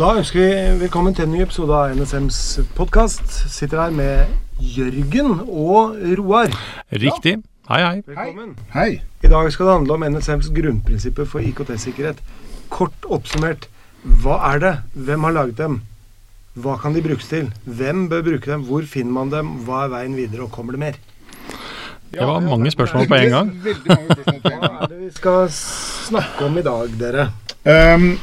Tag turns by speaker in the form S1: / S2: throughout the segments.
S1: Da ønsker vi velkommen til en ny episode av NSMs podkast. Sitter her med Jørgen og Roar.
S2: Riktig. Hei, hei.
S1: Velkommen.
S3: Hei.
S1: I dag skal det handle om NSMs grunnprinsipper for IKT-sikkerhet. Kort oppsummert, hva er det? Hvem har laget dem? Hva kan de brukes til? Hvem bør bruke dem? Hvor finner man dem? Hva er veien videre? Og kommer det mer?
S2: Det var mange spørsmål på en gang.
S3: Veldig mange spørsmål på en
S1: Hva er det vi skal snakke om i dag, dere?
S3: Um,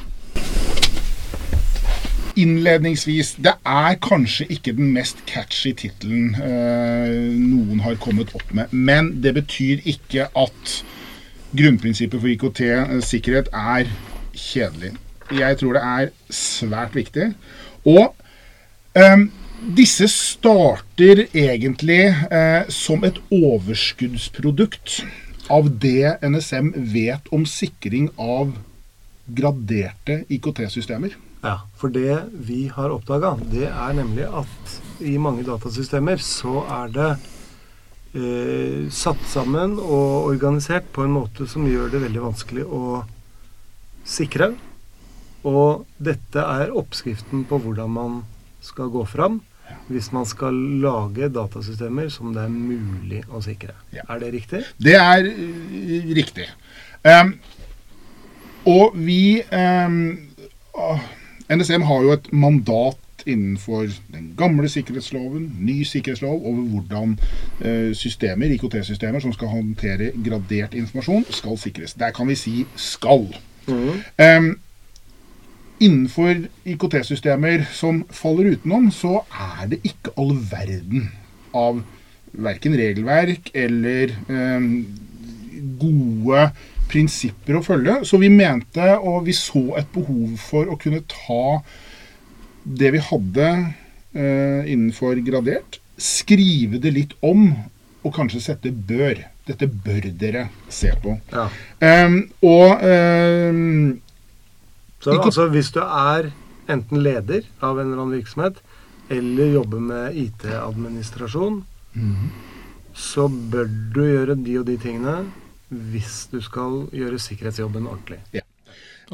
S3: innledningsvis, det er kanskje ikke den mest catchy tittelen eh, noen har kommet opp med, men det betyr ikke at grunnprinsippet for IKT-sikkerhet er kjedelig. Jeg tror det er svært viktig. Og eh, disse starter egentlig eh, som et overskuddsprodukt av det NSM vet om sikring av graderte IKT-systemer.
S1: Ja, for det vi har oppdaga, det er nemlig at i mange datasystemer så er det eh, satt sammen og organisert på en måte som gjør det veldig vanskelig å sikre. Og dette er oppskriften på hvordan man skal gå fram hvis man skal lage datasystemer som det er mulig å sikre.
S3: Ja.
S1: Er det riktig?
S3: Det er øh, riktig. Um, og vi um, NSM har jo et mandat innenfor den gamle sikkerhetsloven, ny sikkerhetslov, over hvordan eh, systemer, IKT-systemer som skal håndtere gradert informasjon, skal sikres. Der kan vi si 'skal'. Ehm, innenfor IKT-systemer som faller utenom, så er det ikke all verden av verken regelverk eller um, gode prinsipper å følge. Så vi mente, og vi så et behov for å kunne ta det vi hadde eh, innenfor gradert, skrive det litt om, og kanskje sette 'bør'. Dette bør dere se på.
S1: Ja.
S3: Em, og em,
S1: Så
S3: Ikke-
S1: altså, hvis du er enten leder av en eller annen virksomhet, eller jobber med IT-administrasjon, så bør du gjøre de og de tingene hvis du skal gjøre sikkerhetsjobben ordentlig.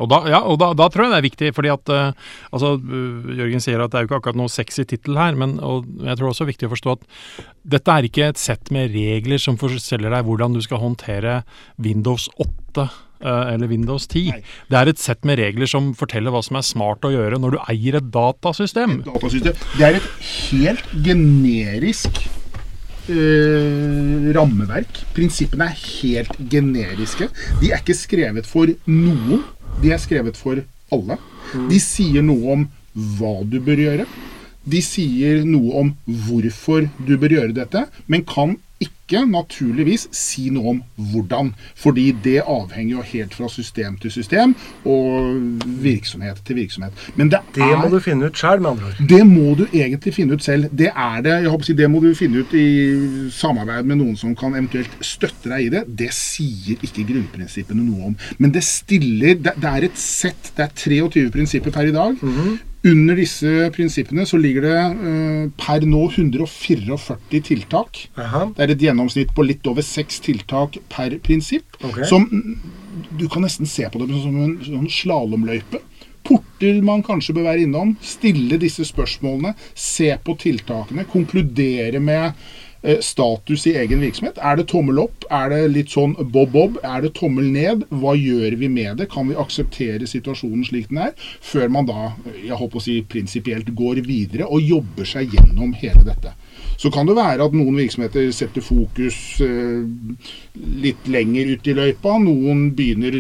S2: Og da, ja, og da, da tror jeg det er viktig, fordi at uh, altså, uh, Jørgen sier at det er jo ikke akkurat noe sexy tittel her, men og jeg tror også det er viktig å forstå at dette er ikke et sett med regler som forteller deg hvordan du skal håndtere Windows 8 eh, eller Windows 10.
S3: Nei.
S2: Det er et sett med regler som forteller hva som er smart å gjøre når du eier et datasystem.
S3: datasystem. Det er et helt generisk eh, rammeverk. Prinsippene er helt generiske. De er ikke skrevet for noen. De er skrevet for alle. De sier noe om hva du bør gjøre. De sier noe om hvorfor du bør gjøre dette, men kan ikke naturligvis si noe om hvordan. Fordi det avhenger jo helt fra system til system og virksomhet til virksomhet. Men det,
S1: Det
S3: er
S1: må du finne ut sjøl, med andre ord.
S3: det må du egentlig finne ut selv. Det er det, jeg håper å si, det må du finne ut i samarbeid med noen som kan eventuelt støtte deg i det. Det sier ikke grunnprinsippene noe om. Men det stiller Det, det er et sett. Det er 23 prinsipper per i dag. Under disse prinsippene så ligger det eh, per nå 144 tiltak.
S1: Aha.
S3: Det er et gjennomsnitt på litt over seks tiltak per prinsipp.
S1: Okay.
S3: Som du kan nesten se på det som en sånn slalåmløype. Porter man kanskje bør være innom. Stille disse spørsmålene. Se på tiltakene. Konkludere med status i egen virksomhet. Er det tommel opp? Er det litt sånn bob-bob? Er det tommel ned? Hva gjør vi med det? Kan vi akseptere situasjonen slik den er? Før man da, jeg håper å si prinsipielt, går videre og jobber seg gjennom hele dette. Så kan det være at noen virksomheter setter fokus eh, litt lenger ut i løypa. Noen begynner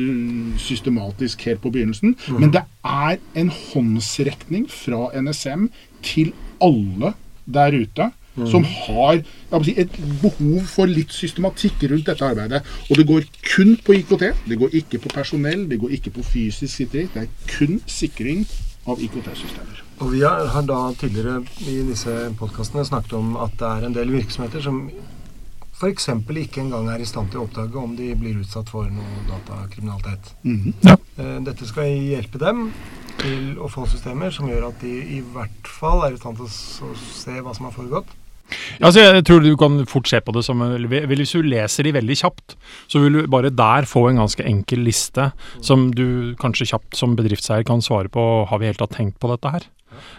S3: systematisk helt på begynnelsen. Men det er en håndsrekning fra NSM til alle der ute. Som har jeg må si, et behov for litt systematikk rundt dette arbeidet. Og det går kun på IKT. Det går ikke på personell, det går ikke på fysisk sikring. Det er kun sikring av IKT-systemer.
S1: Og vi har, har da tidligere i disse podkastene snakket om at det er en del virksomheter som f.eks. ikke engang er i stand til å oppdage om de blir utsatt for noe datakriminalitet.
S3: Mm
S1: -hmm. ja. Dette skal hjelpe dem til å få systemer som gjør at de i hvert fall er i stand til å se hva som har foregått,
S2: Altså, jeg tror du kan fort se på det som Hvis du leser de veldig kjapt, så vil du bare der få en ganske enkel liste som du kanskje kjapt som bedriftseier kan svare på Har vi helt tatt tenkt på dette her?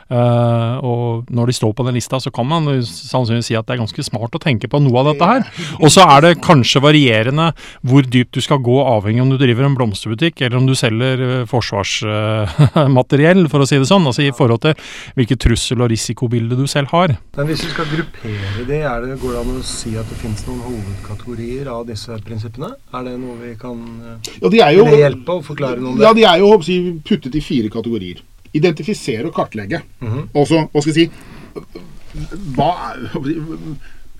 S2: Uh, og når de står på den lista, så kan man sannsynligvis si at det er ganske smart å tenke på noe av dette her. Og så er det kanskje varierende hvor dypt du skal gå, avhengig om du driver en blomsterbutikk eller om du selger uh, forsvarsmateriell, uh, for å si det sånn. Altså i forhold til hvilket trussel- og risikobilde du selv har.
S1: Men hvis vi skal gruppere det, er det, går det an å si at det finnes noen hovedkategorier av disse prinsippene? Er det noe vi kan
S3: ja, de er jo,
S1: hjelpe å forklare noe om det?
S3: Ja, de er jo puttet i fire kategorier identifisere og kartlegge. Mm -hmm. Altså, hva skal jeg si hva,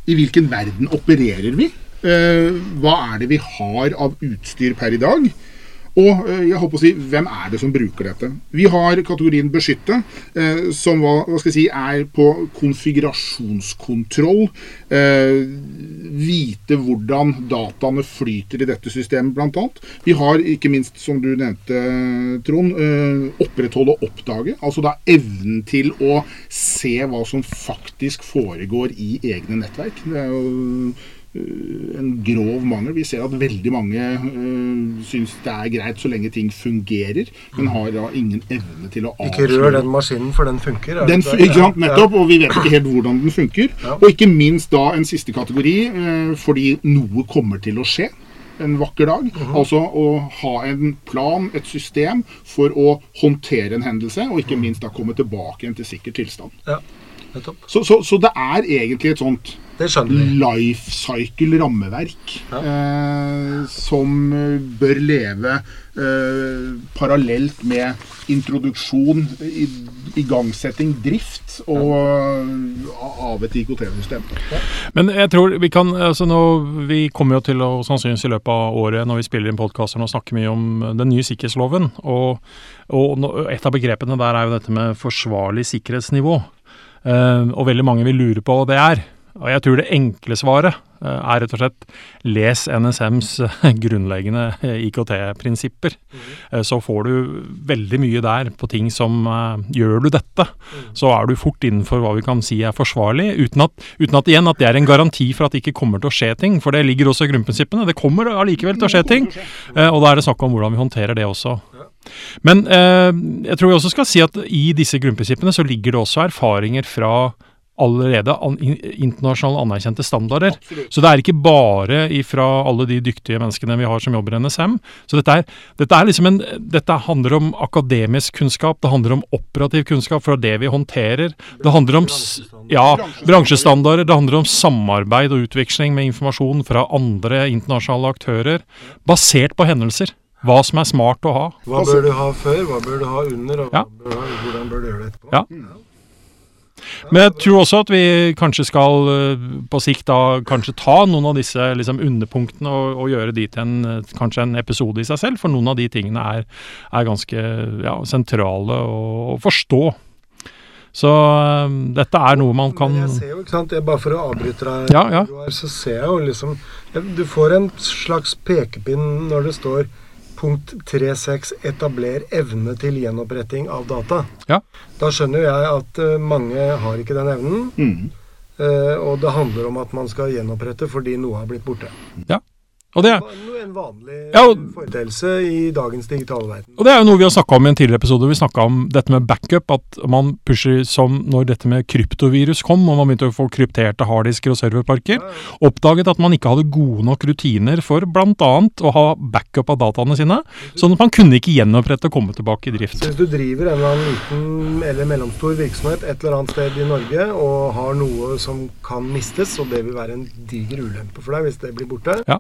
S3: I hvilken verden opererer vi? Uh, hva er det vi har av utstyr per i dag? Og eh, jeg håper å si, hvem er det som bruker dette? Vi har kategorien beskytte, eh, som hva, skal jeg si, er på konfigurasjonskontroll. Eh, vite hvordan dataene flyter i dette systemet, bl.a. Vi har ikke minst, som du nevnte, Trond, opprettholde og oppdage. Altså da evnen til å se hva som faktisk foregår i egne nettverk. Det er jo en grov mangel. Vi ser at veldig mange uh, syns det er greit så lenge ting fungerer, men har da ingen evne til å
S1: avsløre Ikke rør den maskinen, for den funker.
S3: Den, ikke sant, nettopp, og vi vet ikke helt hvordan den funker. Ja. Og ikke minst da en siste kategori, uh, fordi noe kommer til å skje en vakker dag. Mm -hmm. Altså å ha en plan, et system, for å håndtere en hendelse, og ikke minst da komme tilbake igjen til sikker tilstand. Ja, så, så, så det er egentlig et sånt
S1: det skjønner
S3: Life cycle-rammeverk ja. eh, som eh, bør leve eh, parallelt med introduksjon, igangsetting, drift og, ja. av et IKT-system. Ja.
S2: Men jeg tror vi kan altså nå, Vi kommer jo til å sannsynligvis i løpet av året når vi spiller inn podkaster og snakker mye om den nye sikkerhetsloven. Og, og, et av begrepene der er jo dette med forsvarlig sikkerhetsnivå. Uh, og veldig mange vil lure på hva det er. Og jeg tror det enkle svaret eh, er rett og slett les NSMs eh, grunnleggende eh, IKT-prinsipper. Mm. Så får du veldig mye der på ting som Gjør du dette, mm. så er du fort innenfor hva vi kan si er forsvarlig, uten at, uten at, igjen at det er en garanti for at det ikke kommer til å skje ting. For det ligger også i grunnprinsippene. Det kommer allikevel til å skje ting. Og da er det snakk om hvordan vi håndterer det også. Men eh, jeg tror vi også skal si at i disse grunnprinsippene så ligger det også erfaringer fra allerede an, internasjonale anerkjente standarder. Absolutt. Så det er ikke bare ifra alle de dyktige menneskene vi har som jobber i NSM. Så dette, er, dette, er liksom en, dette handler om akademisk kunnskap, det handler om operativ kunnskap fra det vi håndterer. Det handler om ja, bransjestandarder, det handler om samarbeid og utveksling med informasjon fra andre internasjonale aktører, basert på hendelser. Hva som er smart å ha.
S1: Hva bør du ha før, hva bør du ha under, og ja. bør hvordan bør du gjøre det etterpå?
S2: Ja. Men jeg tror også at vi kanskje skal eh, på sikt da kanskje ta noen av disse liksom, underpunktene og, og, gjøre de til en, eh, kanskje en episode i seg selv, for noen av de tingene er, er ganske ja, sentrale å, å, forstå. Så um, dette er noe man kan
S1: Men jeg ser jo, ikke sant, jeg, Bare for å avbryte deg, ja, ja. så ser jeg jo liksom Du får en slags pekepinn når det står Punkt 3.6 etabler evne til gjenoppretting av data.
S2: Ja.
S1: Da skjønner jeg at uh, mange har ikke den evnen. Mm. Uh, og det handler om at man skal gjenopprette fordi noe har blitt borte.
S2: Ja. Og det er
S1: en vanlig ja, foreteelse i dagens digitale verden.
S2: Og Det er jo noe vi har snakka om i en tidligere episode. Vi snakka om dette med backup. At man pusher som når dette med kryptovirus kom, og man begynte å få krypterte harddisker og serverparker, ja, ja. oppdaget at man ikke hadde gode nok rutiner for bl.a. å ha backup av dataene sine. Sånn at man kunne ikke gjenopprette og komme tilbake i drift.
S1: Så hvis du driver en eller annen liten eller mellomstor virksomhet et eller annet sted i Norge og har noe som kan mistes, og det vil være en diger ulempe for deg hvis det blir borte,
S2: ja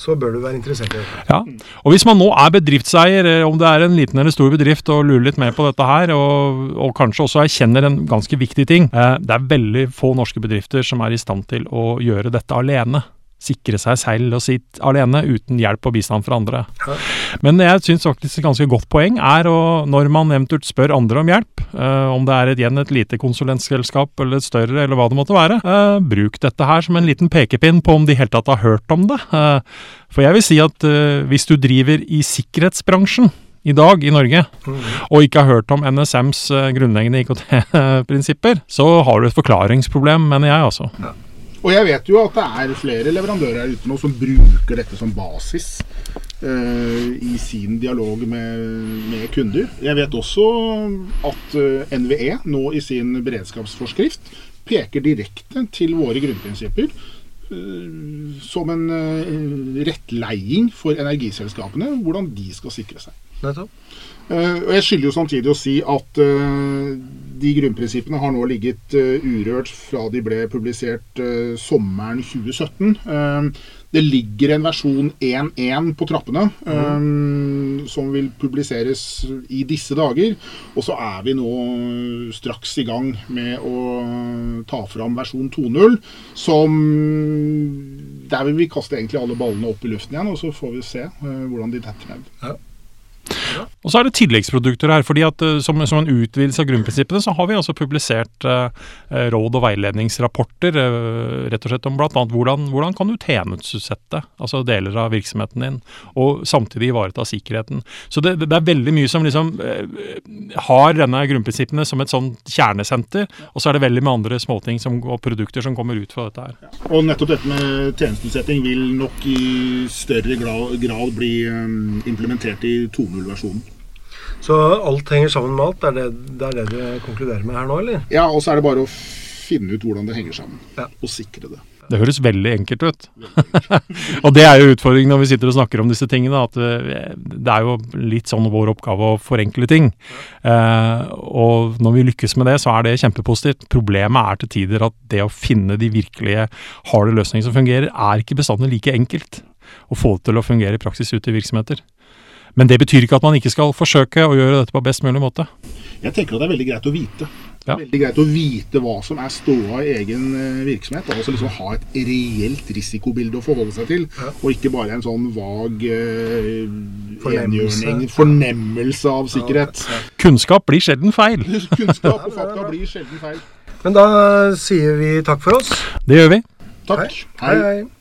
S1: så bør du være interessert i det.
S2: Ja, og Hvis man nå er bedriftseier, eh, om det er en liten eller stor bedrift, og lurer litt mer på dette her, og, og kanskje også erkjenner en ganske viktig ting eh, Det er veldig få norske bedrifter som er i stand til å gjøre dette alene sikre seg selv og sitt alene, uten hjelp og bistand fra andre. Men jeg syns faktisk et ganske godt poeng er å, når man eventuelt spør andre om hjelp, uh, om det er et, igjen et lite konsulentselskap eller et større, eller hva det måtte være, uh, bruk dette her som en liten pekepinn på om de i hele tatt har hørt om det. Uh, for jeg vil si at hvis du driver i sikkerhetsbransjen, i dag i Norge, og ikke har hørt om NSMs grunnleggende IKT-prinsipper, så har du et forklaringsproblem, mener jeg altså.
S3: Og jeg vet jo at det er flere leverandører her ute nå som bruker dette som basis uh, i sin dialog med, med kunder. Jeg vet også at uh, NVE nå i sin beredskapsforskrift peker direkte til våre grunnprinsipper uh, som en eh, rettleiing for energiselskapene, hvordan de skal sikre seg.
S1: Nettopp.
S3: Eh, og Jeg skylder jo samtidig å si at eh, de grunnprinsippene har nå ligget eh, urørt fra de ble publisert eh, sommeren 2017. Eh, det ligger en versjon 1.1 på trappene mm. som vil publiseres i disse dager. Og så er vi nå straks i gang med å ta fram versjon 2.0, som Der vil vi kaste egentlig alle ballene opp i luften igjen, og så får vi se hvordan de detter ned.
S2: Og så er det tilleggsprodukter her. fordi at eh, Som, som en utvidelse av grunnprinsippene, så har vi også publisert eh, eh, råd- og veiledningsrapporter eh, rett og slett om bl.a. Hvordan, hvordan kan du tjenesteutsette altså deler av virksomheten din, og samtidig ivareta sikkerheten. Så det, det er veldig mye som liksom eh, har denne grunnprinsippene som et sånn kjernesenter, og så er det veldig med andre småting som, og produkter som kommer ut fra dette her.
S3: Og nettopp dette med tjenesteutsetting vil nok i større grad, grad bli um, implementert i 2.0-versjonen.
S1: Så alt henger sammen med alt? Det er det, det er det du konkluderer med her nå, eller?
S3: Ja, og så er det bare å finne ut hvordan det henger sammen,
S1: Ja.
S3: og sikre det.
S2: Det høres veldig enkelt ut. og det er jo utfordringen når vi sitter og snakker om disse tingene, at eh, det er jo litt sånn vår oppgave å forenkle ting. Eh, og når vi lykkes med det, så er det kjempepositivt. Problemet er til tider at det å finne de virkelige harde løsningene som fungerer, er ikke bestandig like enkelt å få det til å fungere i praksis ute i virksomheter. Men det betyr ikke at man ikke skal forsøke å gjøre dette på best mulig måte.
S3: Jeg tenker at det er veldig greit å vite.
S2: Ja.
S3: Veldig greit å vite hva som er ståa i egen virksomhet, virksomhet. Altså liksom ha et reelt risikobilde å forholde seg til,
S1: Ja.
S3: og ikke bare en sånn vag eh,
S1: Fornemmelse.
S3: fornemmelse av sikkerhet.
S2: Kunnskap blir sjelden feil.
S3: Kunnskap og fakta blir sjelden feil.
S1: Men da sier vi takk for oss.
S2: Det gjør vi.
S3: Takk.
S1: hei. hei.